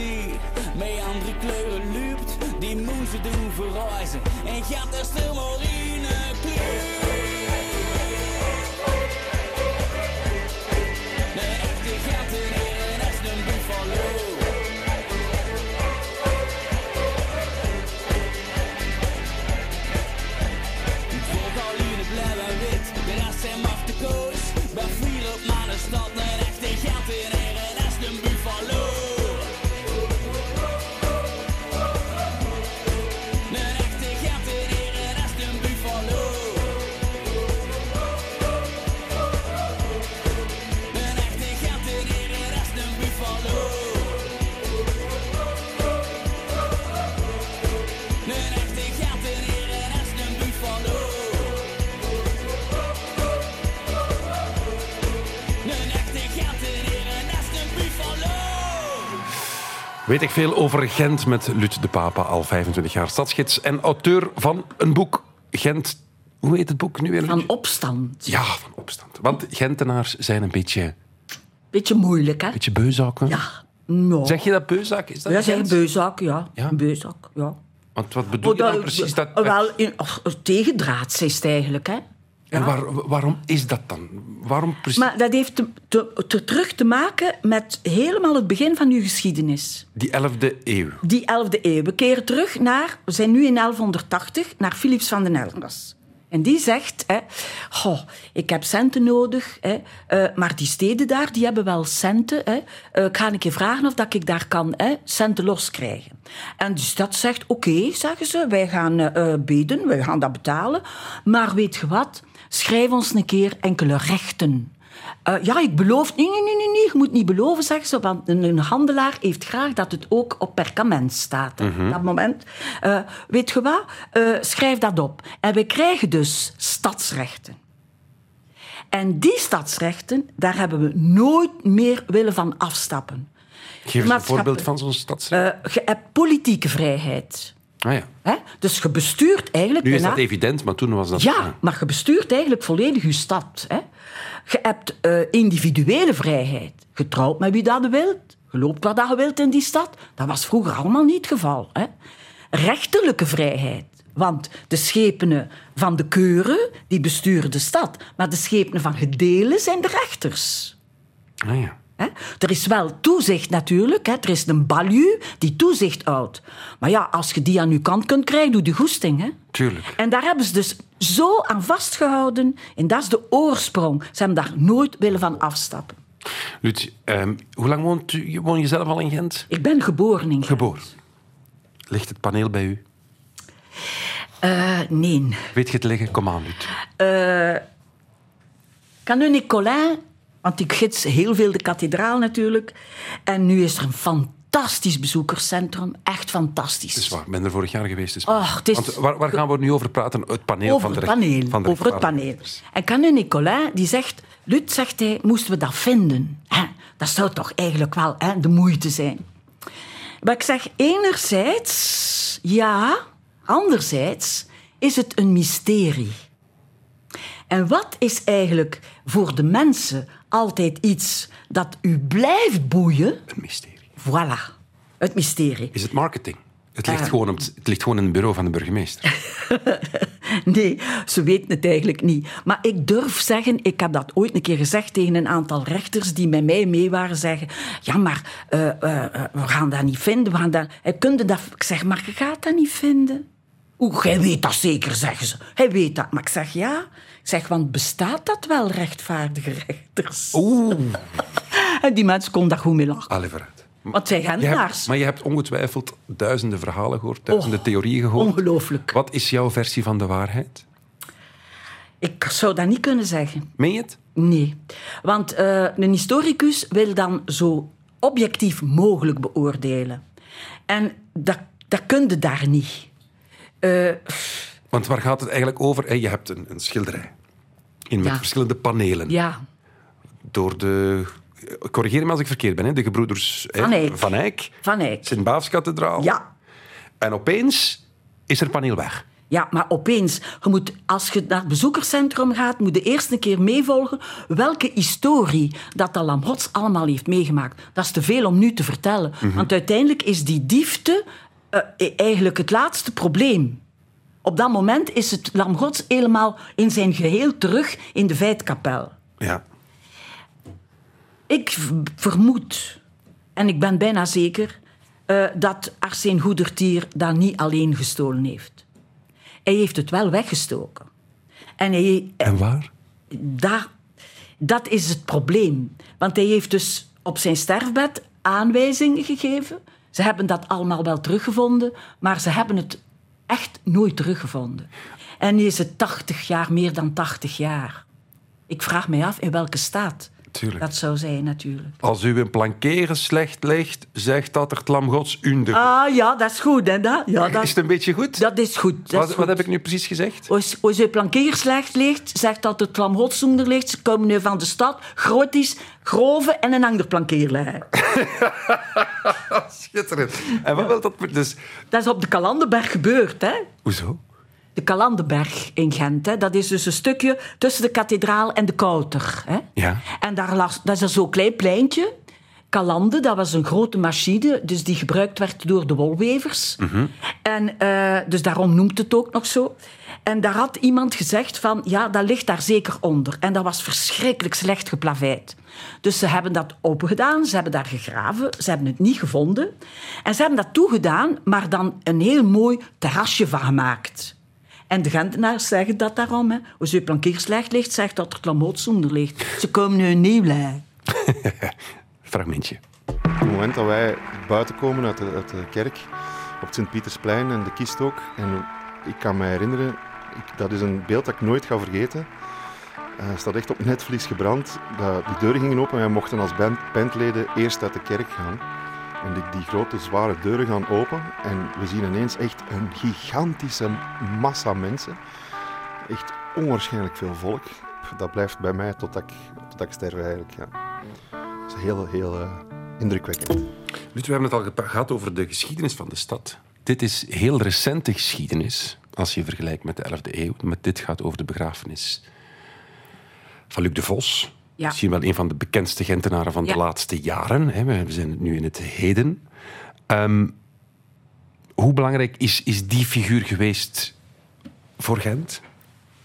die met andere kleuren loopt, die moesten doen verreizen en gaat er stil maar kleur. Weet ik veel over Gent met Lut de Papa, al 25 jaar stadsgids en auteur van een boek Gent. Hoe heet het boek nu weer? Lut? Van opstand. Ja, van opstand. Want Gentenaars zijn een beetje, Beetje moeilijk, hè? beetje beuzakken. Ja. Nou. Zeg je dat beuzak? Is dat Ja, zeg beuzak, ja. Ja? Een beuzak, ja. Want wat bedoel je Oh, dan precies? Dat, Wel, in, of, tegendraads is het eigenlijk, hè. En waar, waarom is dat dan? Waarom precies? Maar dat heeft te, te- te- terug te maken met helemaal het begin van uw geschiedenis. Die 11e eeuw. Die 11e eeuw. We keren terug naar, we zijn nu in 1180, naar Philips van den Elmas. En die zegt, hè, goh, ik heb centen nodig, hè, eh, maar die steden daar, die hebben wel centen. Hè. Eh, ik ga een keer vragen of dat ik daar kan hè, centen loskrijgen. En die stad zegt, oké, zeggen ze, wij gaan eh, bieden, wij gaan dat betalen. Maar weet je wat, schrijf ons een keer enkele rechten. Eh, ja, ik beloof... Nee, nee, nee, nee, je moet niet beloven, zeggen ze. Want een, handelaar heeft graag dat het ook op perkament staat. Op dat moment. Eh, weet je wat? Eh, schrijf dat op. En we krijgen dus stadsrechten. En die stadsrechten, daar hebben we nooit meer willen van afstappen. Geef eens een voorbeeld van zo'n stadsrecht. Je hebt politieke vrijheid. Ah ja. Hè? Dus je bestuurt eigenlijk... Nu is dat evident, maar toen was dat... ja, maar je bestuurt eigenlijk volledig je stad. Hè? Je hebt eh, individuele vrijheid. Je trouwt met wie dat je wilt. Je loopt waar dat je wilt in die stad. Dat was vroeger allemaal niet het geval. Hè? Rechterlijke vrijheid. Want de schepenen van de keuren, die besturen de stad. Maar de schepenen van gedelen zijn de rechters. Ah ja. Er is wel toezicht natuurlijk. Hè? Er is een balu die toezicht houdt. Maar ja, als je die aan je kant kunt krijgen, doe je goesting. Hè? Tuurlijk. En daar hebben ze dus zo aan vastgehouden. En dat is de oorsprong. Ze hebben daar nooit willen van afstappen. Lut, ehm, hoe lang woont u, woon je zelf al in Gent? Ik ben geboren in Gent. Geboren. Ligt het paneel bij u? Eh, nee. Weet je het liggen? Kom aan, Lut. Canu Nicolin, want ik gids heel veel de kathedraal natuurlijk. En nu is er een fantastisch bezoekerscentrum. Echt fantastisch. Het is waar, ik ben er vorig jaar geweest. Dus het is- Want waar, waar gaan we nu over praten? Het paneel over van de het paneel. van de over het paneel. En Canu Nicolin die zegt... Lut, zegt hij, moesten we dat vinden? Hè? Dat zou toch eigenlijk wel hè, de moeite zijn. Maar ik zeg, enerzijds ja, anderzijds is het een mysterie. En wat is eigenlijk voor de mensen altijd iets dat u blijft boeien? Een mysterie. Voilà, het mysterie. Is het marketing? Het ligt, Eh. gewoon, op, het ligt gewoon in het bureau van de burgemeester. Nee, ze weten het eigenlijk niet. Maar ik durf zeggen, ik heb dat ooit een keer gezegd tegen een aantal rechters die met mij mee waren, zeggen, ja, maar eh, eh, we gaan dat niet vinden. We gaan dat, kunde dat... Ik zeg, maar je gaat dat niet vinden. Oeh, jij weet dat zeker, zeggen ze. Hij weet dat. Maar ik zeg, ja. Zeg, want bestaat dat wel, rechtvaardige rechters? Oeh. En die mensen konden daar goed mee lachen. Allee, vooruit. Want zij naars. maar je hebt ongetwijfeld duizenden verhalen gehoord, duizenden Oh, theorieën gehoord. ongelooflijk. Wat is jouw versie van de waarheid? Ik zou dat niet kunnen zeggen. Meen je het? Nee. Want eh, een historicus wil dan zo objectief mogelijk beoordelen. En dat, dat kun je daar niet. Eh, Want waar gaat het eigenlijk over? Je hebt een, een schilderij in, met Ja. verschillende panelen. ja, Door de... Corrigeer me als ik verkeerd ben. Hè, de gebroeders Van Eyck. Van Eyck. Van Eyck. Sint-Baafskathedraal. Ja. En opeens is er paneel weg. Ja, maar opeens, je moet, als je naar het bezoekerscentrum gaat, moet je eerst een keer meevolgen welke historie dat de Lamhots allemaal heeft meegemaakt. Dat is te veel om nu te vertellen. Want uiteindelijk is die diefte eh, eigenlijk het laatste probleem. Op dat moment is het Lamgods helemaal in zijn geheel terug in de Veitkapel. Ja. Ik vermoed, en ik ben bijna zeker, eh, dat Arsène Goedertier dat niet alleen gestolen heeft. Hij heeft het wel weggestoken. En hij, En waar? daar, dat is het probleem. Want hij heeft dus op zijn sterfbed aanwijzingen gegeven. Ze hebben dat allemaal wel teruggevonden, maar ze hebben het echt nooit teruggevonden. En is het 80 jaar, meer dan 80 jaar. Ik vraag mij af in welke staat Tuurlijk. dat zou zijn, natuurlijk. Als u een plankeren slecht ligt, zegt dat er het lam gods under. Ah ja, dat is goed, hè? Dat, ja, Is dat, het een beetje goed? dat is goed. Dat wat, is heb ik nu precies gezegd? Als, als je plankeer slecht ligt, zegt dat het klamhotsonder ligt. Ze komen nu van de stad, groot is, grove en een ander plankeer liggen. Schitterend. En wat wil dat... Dus, Dat is op de Kalandenberg gebeurd, hè? hoezo? De Kalandenberg in Gent, hè? dat is dus een stukje tussen de kathedraal en de Kouter. Hè? Ja. En daar lag, dat is een zo'n klein pleintje. Kalande, dat was een grote machine, dus die gebruikt werd door de wolwevers. En, eh, dus daarom noemt het ook nog zo. En daar had iemand gezegd van, ja, dat ligt daar zeker onder. En dat was verschrikkelijk slecht geplaveid. Dus ze hebben dat opengedaan, ze hebben daar gegraven, ze hebben het niet gevonden. En ze hebben dat toegedaan, maar dan een heel mooi terrasje van gemaakt. En de Gentenaars zeggen dat daarom. Hè. Als je plankeer slecht ligt, zegt dat er klamoots onder ligt. Ze komen nu een nieuw. Fragmentje. Op het moment dat wij buiten komen uit de, uit de kerk, op het Sint-Pietersplein en de kist ook, en ik kan me herinneren, ik, dat is een beeld dat ik nooit ga vergeten. Eh, Het staat echt op netvlies gebrand. Dat, die deuren gingen open en wij mochten als band, bandleden eerst uit de kerk gaan. En die, die grote, zware deuren gaan open en we zien ineens echt een gigantische massa mensen. Echt onwaarschijnlijk veel volk. Dat blijft bij mij totdat ik, totdat ik sterf eigenlijk. Ja. Dat is heel, heel eh, indrukwekkend. Ruud, we hebben het al gehad over de geschiedenis van de stad. Dit is heel recente geschiedenis, als je vergelijkt met de 11e eeuw. Met dit gaat over de begrafenis van Luc de Vos. Ja. Misschien wel een van de bekendste Gentenaren van Ja. de laatste jaren. hè. We zijn nu in het heden. Ehm, hoe belangrijk is, is die figuur geweest voor Gent?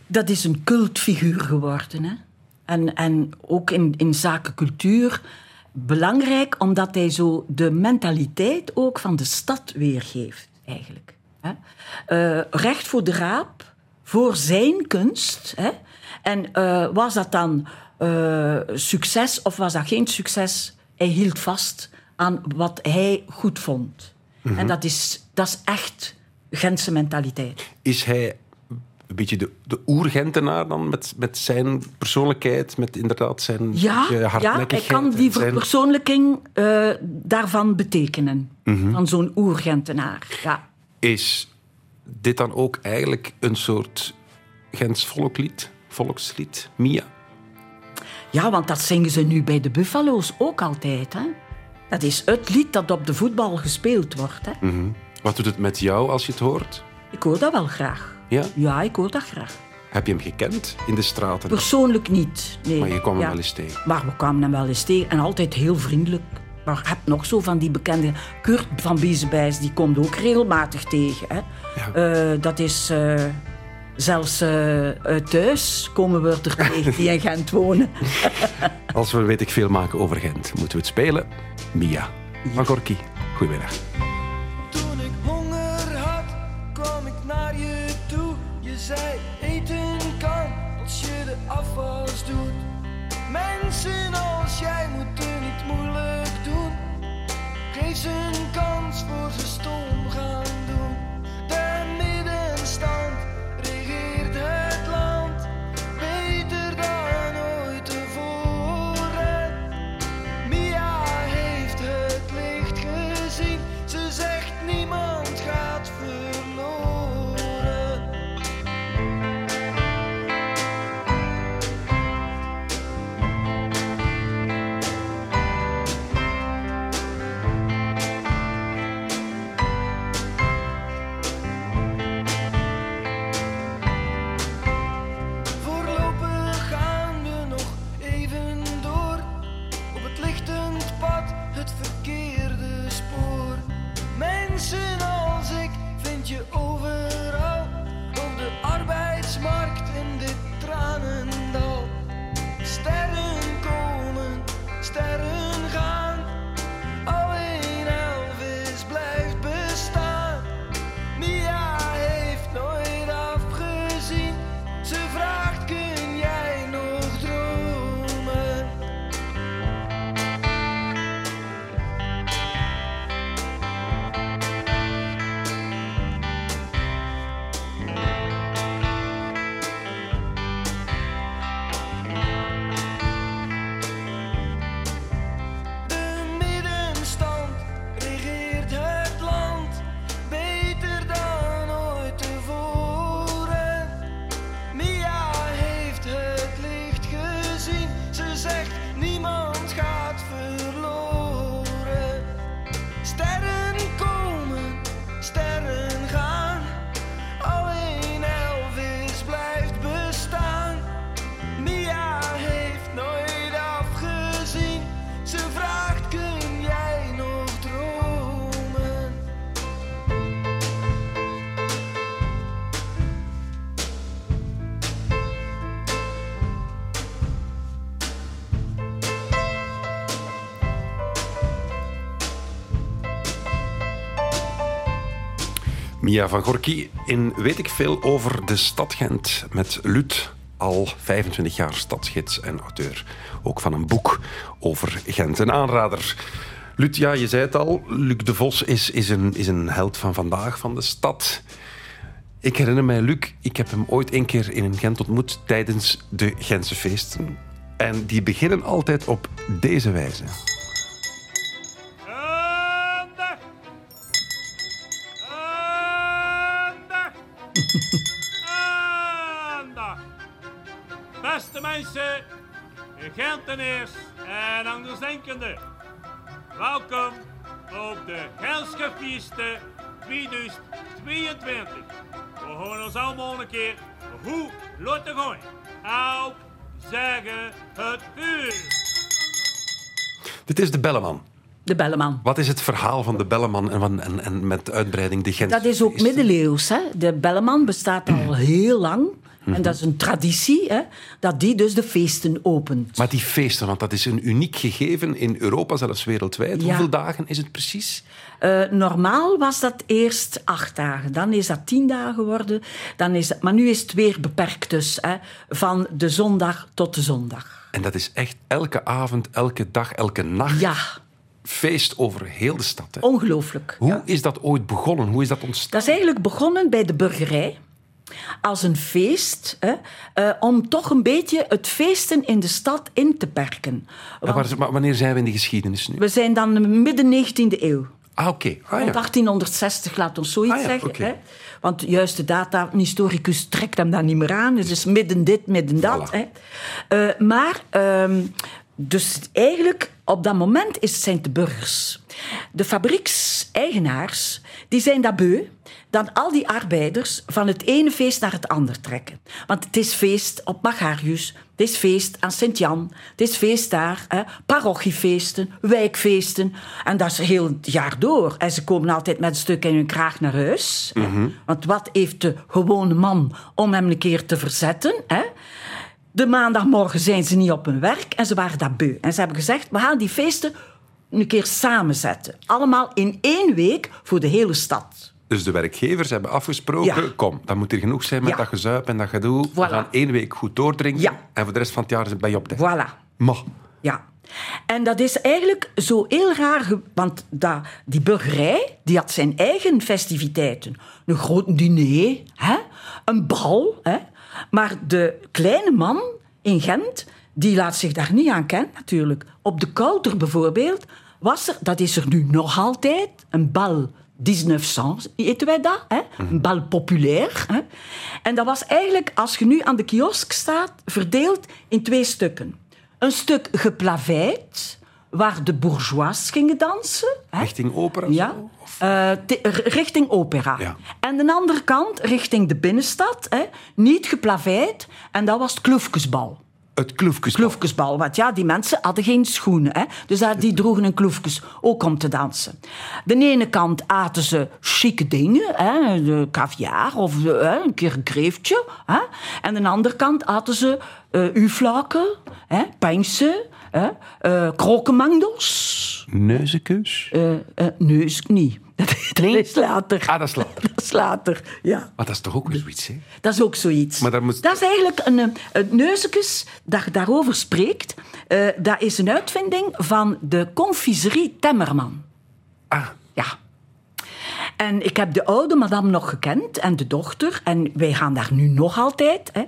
Dat is een cultfiguur geworden. Hè? En, en ook in, in zaken cultuur belangrijk, omdat hij zo de mentaliteit ook van de stad weergeeft, eigenlijk. Hè? Eh, recht voor de raap, voor zijn kunst. Hè? En eh, was dat dan eh, succes of was dat geen succes? Hij hield vast aan wat hij goed vond. En dat is, dat is echt Gentse mentaliteit. Is hij een beetje de, de oer-Gentenaar dan, met, met zijn persoonlijkheid, met inderdaad zijn Ja, ja hij kan die verpersoonlijking eh, daarvan betekenen. Mhm. Van zo'n oergentenaar. Ja. Is dit dan ook eigenlijk een soort Gents volklied, volkslied, Mia? Ja, want dat zingen ze nu bij de Buffalo's ook altijd. Hè? Dat is het lied dat op de voetbal gespeeld wordt. Hè? Mhm. Wat doet het met jou als je het hoort? Ik hoor dat wel graag. Ja? Ja, ik hoor dat graag. Heb je hem gekend in de straten? Persoonlijk niet. Nee. Maar je kwam hem wel eens tegen. Maar we kwamen hem wel eens tegen. En altijd heel vriendelijk. Maar je hebt nog zo van die bekende... Kurt van Biesebijs, die komt ook regelmatig tegen. Hè? Eh, dat is... eh, zelfs eh, thuis komen we er tegen die in Gent wonen. Als we weet ik veel maken over Gent, moeten we het spelen. Mia. Van Gorky. Goedemiddag. Toen ik honger had, kwam ik naar je toe. Je zei eten kan als je de afwas doet. Mensen als jij moeten Mia van Gorky in Weet ik veel over de stad Gent met Lut. Al 25 jaar stadsgids en auteur. Ook van een boek over Gent. Een aanrader. Lut, ja, je zei het al. Luc de Vos is, is, een, is een held van vandaag, van de stad. Ik herinner mij Luc, ik heb hem ooit een keer in Gent ontmoet tijdens de Gentse feesten. En die beginnen altijd op deze wijze. Aandacht! Beste mensen, Genteneers en andersdenkenden. Welkom op de Gelsgefeesten 2022. We horen ons allemaal een keer hoe laten gooien. Op zeggen het vuur. Dit is de Belleman. De Belleman. Wat is het verhaal van de Belleman en, en, en met uitbreiding de Gent? Dat is ook middeleeuws. Hè? De Belleman bestaat al heel lang. En dat is een traditie, hè, dat die dus de feesten opent. Maar die feesten, want dat is een uniek gegeven in Europa, zelfs wereldwijd. Ja. Hoeveel dagen is het precies? Eh, normaal was dat eerst acht dagen, dan is dat tien dagen geworden. Dan is dat, maar nu is het weer beperkt dus, hè, van de zondag tot de zondag. En dat is echt elke avond, elke dag, elke nacht. Ja, Feest over heel de stad. Hè. ongelooflijk. Hoe is dat ooit begonnen? Hoe is dat ontstaan? Dat is eigenlijk begonnen bij de burgerij. Als een feest, hè, eh, om toch een beetje het feesten in de stad in te perken. Maar wanneer zijn we in de geschiedenis nu? We zijn dan midden 19e eeuw. Ah, oké. Ah, Rond ja. 1860, laat ons zoiets Ah ja, zeggen. Hè? Want juist de data, een historicus trekt hem daar niet meer aan. Dus het is midden dit, midden dat. Voilà. Hè? Eh, maar, ehm, dus eigenlijk, op dat moment is, zijn het de burgers. De fabriekseigenaars, die zijn dat beu dat al die arbeiders van het ene feest naar het andere trekken. Want het is feest op Magarius, het is feest aan Sint-Jan, het is feest daar, hè, parochiefeesten, wijkfeesten. En dat is heel het jaar door. En ze komen altijd met een stuk in hun kraag naar huis. hè. Want wat heeft de gewone man om hem een keer te verzetten? Hè? De maandagmorgen zijn ze niet op hun werk en ze waren dat beu. En ze hebben gezegd, we gaan die feesten een keer samenzetten. Allemaal in één week voor de hele stad. Dus de werkgevers hebben afgesproken, Ja. kom, dan moet er genoeg zijn met Ja. dat gezuip en dat gedoe. We Voilà. gaan één week goed doordrinken Ja. en voor de rest van het jaar ben je op de... Voilà. Maar, Ja. En dat is eigenlijk zo heel raar, want dat, die burgerij die had zijn eigen festiviteiten. Een groot diner, hè? een bal. Hè? Maar de kleine man in Gent, die laat zich daar niet aan kennen natuurlijk. Op de Kouter bijvoorbeeld was er, dat is er nu nog altijd, een bal 1900, eten wij dat? Hè? Een bal populair. Hè? En dat was eigenlijk, als je nu aan de kiosk staat, verdeeld in twee stukken. Een stuk geplaveid, waar de bourgeois gingen dansen. Hè? richting opera? Ja, eh, richting opera. Ja. En de andere kant, richting de binnenstad, hè, niet geplaveid. En dat was het kloefkesbal. Het kloefjes. Kloefkesbal, want ja, die mensen hadden geen schoenen. Hè? Dus daar- die droegen een kloefkes ook om te dansen. De ene kant aten ze chique dingen, hè? De caviar of hè, een keer een kreeftje. Hè? En de andere kant aten ze eh uflaken, hè? pijnsen, hè? eh krokenmangels. Neuzenkeus? Eh eh, neus niet. Dat, dat is later. Ah, dat is later. Dat is later, ja. Maar dat is toch ook weer zoiets, hè? Dat is ook zoiets. Maar daar moet- Dat is eigenlijk een, een dat je daarover spreekt. eh, dat is een uitvinding van de confiserie Temmerman. Ah, Ja. En ik heb de oude madame nog gekend en de dochter. En wij gaan daar nu nog altijd. Hè.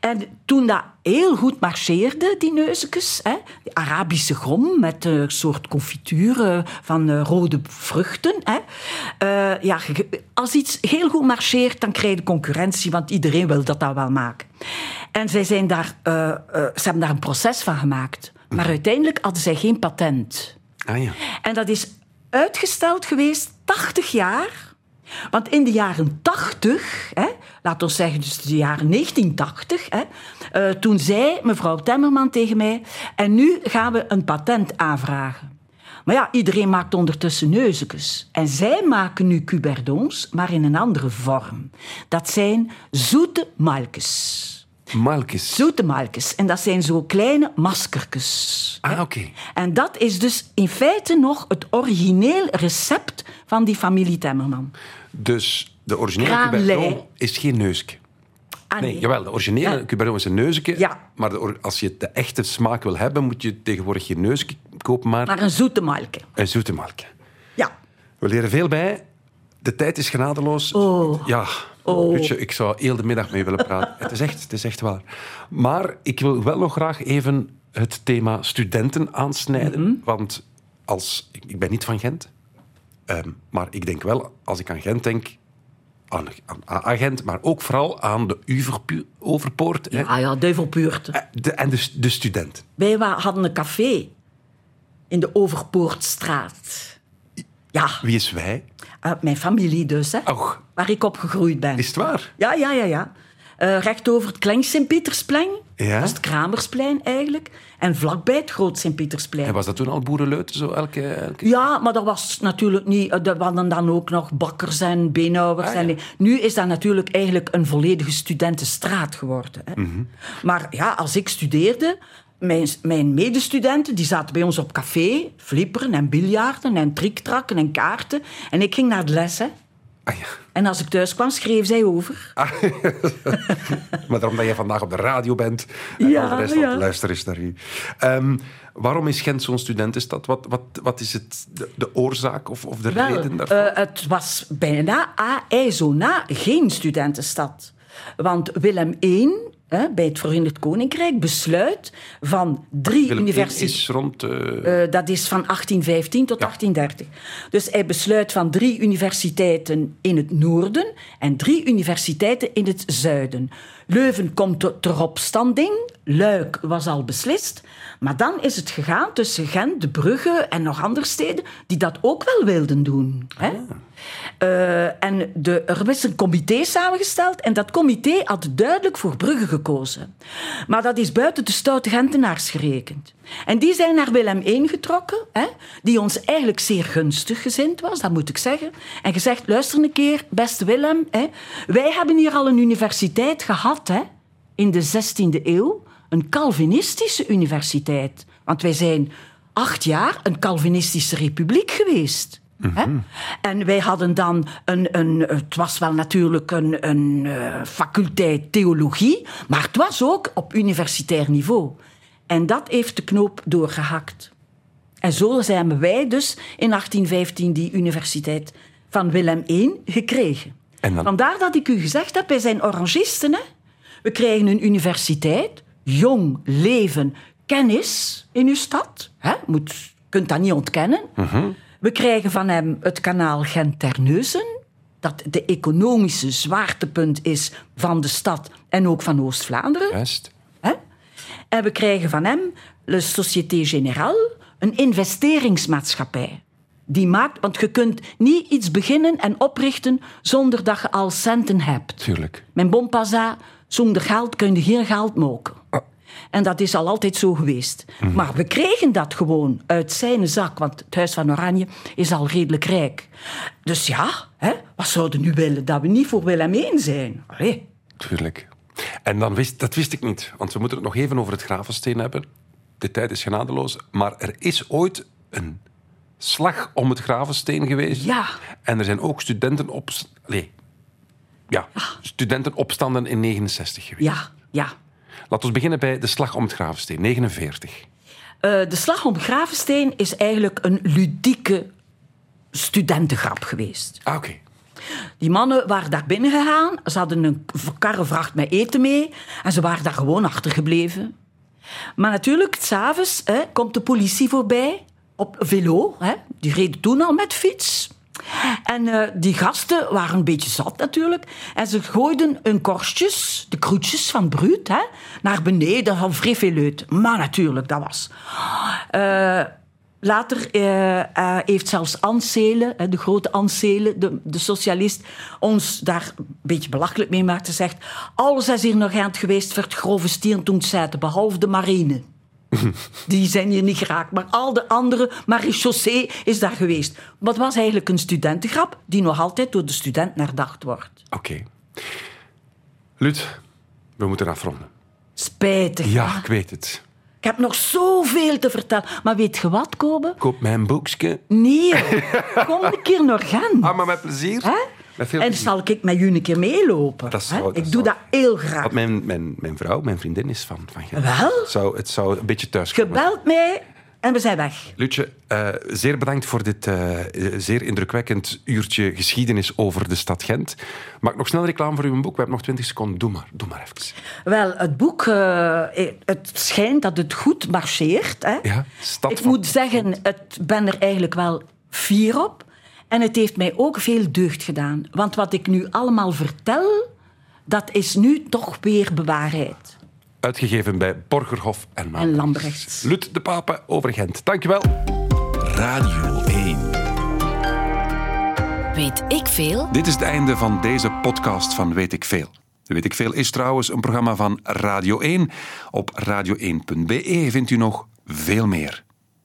En toen dat heel goed marcheerde, die neuzekes, hè, die Arabische grom met een soort confituur van eh, rode vruchten. Hè. Eh, ja, als iets heel goed marcheert, dan krijg je concurrentie, want iedereen wil dat dat wel maken. En zij zijn daar, eh, ze hebben daar een proces van gemaakt. Maar uiteindelijk hadden zij geen patent. ah ja. En dat is uitgesteld geweest 80 jaar. Want in de jaren 80, hè, laat ons zeggen, dus de jaren 1980, hè, eh, toen zei mevrouw Temmerman tegen mij: En nu gaan we een patent aanvragen. Maar ja, iedereen maakt ondertussen neuzekes. En zij maken nu cuberdons, maar in een andere vorm. Dat zijn zoete malkes. Malkes. Zoete malkes. En dat zijn zo kleine maskertjes. Ah, oké. En dat is dus in feite nog het origineel recept van die familie Temmerman. Dus de originele. Cubaron is geen neusje. Ah, Nee, jawel, de originele Ja. Is een neusje. Ja. Maar de als je de echte smaak wil hebben, moet je tegenwoordig geen neusje kopen, maar Maar een zoete malke. een zoete melk. Ja. We leren veel bij. De tijd is genadeloos. Oh. Ja, Oh. Lutje, ik zou heel de middag met je willen praten. het, is echt, het is echt waar. Maar ik wil wel nog graag even het thema studenten aansnijden. Mhm. Want als, ik, ik ben niet van Gent. Ehm, maar ik denk wel, als ik aan Gent denk, aan, aan, aan Gent, maar ook vooral aan de hè. Ah ja, duivelpuurt. Eh, De, en de, de student. Wij hadden een café in de Overpoortstraat. Ja, Wie is wij? eh, mijn familie dus, hè, Och, waar ik opgegroeid ben. is het waar? Ja, ja, ja, ja. Eh, recht over het klein Sint-Pietersplein. Ja. Dat is het Kramersplein eigenlijk. En vlakbij het groot Sint-Pietersplein. En was dat toen al boerenleuten, zo elke... elke... Ja, maar dat was natuurlijk niet... eh, Er hadden dan ook nog bakkers en beenhouwers. Ah, ja. en, nu is dat natuurlijk eigenlijk een volledige studentenstraat geworden. Hè. Mhm. Maar ja, als ik studeerde... Mijn, mijn medestudenten die zaten bij ons op café, flipperen en biljarten en triktrakken en kaarten. En ik ging naar de les. Hè. Ah, ja. En als ik thuis kwam, schreef zij over. Maar daarom dat jij vandaag op de radio bent en Ja, al de rest ja. luisteren is naar u. Ehm, waarom is Gent zo'n studentenstad? Wat, wat, wat is het, de, de oorzaak of, of de Wel, reden daarvoor? eh, het was bijna a IJzo na geen studentenstad. Want Willem I, hè, bij het Verenigd Koninkrijk, besluit van drie universiteiten... is rond... eh, Eh, dat is van 1815 tot 1830. Dus hij besluit van drie universiteiten in het noorden en drie universiteiten in het zuiden. Leuven komt ter opstanding, Luik was al beslist. Maar dan is het gegaan tussen Gent, De Brugge en nog andere steden die dat ook wel wilden doen. Hè? Eh, en de, er is een comité samengesteld en dat comité had duidelijk voor Brugge gekozen. Maar dat is buiten de stoute Gentenaars gerekend. En die zijn naar Willem I getrokken, hè, die ons eigenlijk zeer gunstig gezind was, dat moet ik zeggen. En gezegd, luister een keer, beste Willem, hè, wij hebben hier al een universiteit gehad hè, in de 16e eeuw, een Calvinistische universiteit. Want wij zijn acht jaar een Calvinistische republiek geweest. Hè? En wij hadden dan een, een. Het was wel natuurlijk een, een eh, faculteit theologie, maar het was ook op universitair niveau. En dat heeft de knoop doorgehakt. En zo zijn wij dus in 1815 die universiteit van Willem I gekregen. En dan- Vandaar dat ik u gezegd heb, wij zijn orangisten. Hè? We krijgen een universiteit, jong, leven, kennis in uw stad. Hè? Moet, kunt dat niet ontkennen. We krijgen van hem het kanaal Gent-Terneuzen, dat de economische zwaartepunt is van de stad en ook van Oost-Vlaanderen. Juist. En we krijgen van hem, de Société Générale, een investeringsmaatschappij. Die maakt, want je kunt niet iets beginnen en oprichten zonder dat je al centen hebt. Tuurlijk. Mijn bompaza, zonder geld kun je geen geld maken. En dat is al altijd zo geweest. Maar we kregen dat gewoon uit zijn zak, want het Huis van Oranje is al redelijk rijk. Dus ja, hè, wat zouden we nu willen? Dat we niet voor Willem I zijn. Allee. Tuurlijk. En dan wist, dat wist ik niet, want we moeten het nog even over het Gravensteen hebben. De tijd is genadeloos, maar er is ooit een slag om het Gravensteen geweest. Ja. En er zijn ook studenten op... Nee. Ja, studentenopstanden in 69 geweest. Ja, ja. Laten we beginnen bij de slag om het Gravensteen, 49. Eh, de slag om Gravensteen is eigenlijk een ludieke studentengrap geweest. Ah, oké. Die mannen waren daar binnen gegaan. Ze hadden een karrevracht met eten mee. En ze waren daar gewoon achtergebleven. Maar natuurlijk, s'avonds komt de politie voorbij. Op velo. Hè. Die reden toen al met fiets. En eh, die gasten waren een beetje zat natuurlijk. En ze gooiden hun korstjes, de kroetjes van Bruut, naar beneden van Vreveleut. Maar natuurlijk, dat was. Eh, Later eh, eh, heeft zelfs Anselen, de grote Anselen, de, de socialist, ons daar een beetje belachelijk mee maakt. Hij zegt, alles is hier nog aan het geweest voor het grove zetten, behalve de marine. Die zijn hier niet geraakt. Maar al de andere, marechaussee is daar geweest. Het was eigenlijk een studentengrap die nog altijd door de studenten herdacht wordt. Oké. Lut, we moeten afronden. Spijtig. Ja, hè? ik weet het. Ik heb nog zoveel te vertellen. Maar weet je wat, Kobe? Koop mijn boekje. Nee, kom een keer naar Gent. Ah, maar met plezier. Hè? Met veel en plezier. zal ik met jullie een keer meelopen. Dat zou- hè? dat ik zou- doe dat heel graag. Want mijn, mijn, mijn vrouw, mijn vriendin, is van, van Gent. Wel? Het zou, het zou een beetje thuis komen. Gebeld mij en we zijn weg. Lutje, eh, zeer bedankt voor dit eh, zeer indrukwekkend uurtje geschiedenis over de stad Gent. Maak nog snel reclame voor uw boek. We hebben nog 20 seconden. Doe maar, doe maar even. Wel, het boek, eh, het schijnt dat het goed marcheert. Hè? Ja, stad ik moet zeggen, ik ben er eigenlijk wel fier op. En het heeft mij ook veel deugd gedaan. Want wat ik nu allemaal vertel, dat is nu toch weer bewaarheid. Uitgegeven bij Borgerhof en Maan. En Lambrechts. Lut de Pape over Gent. Dankjewel. Radio 1. Weet ik veel? Dit is het einde van deze podcast van Weet ik Veel. Weet ik Veel is trouwens een programma van Radio 1. Op radio1.be vindt u nog veel meer.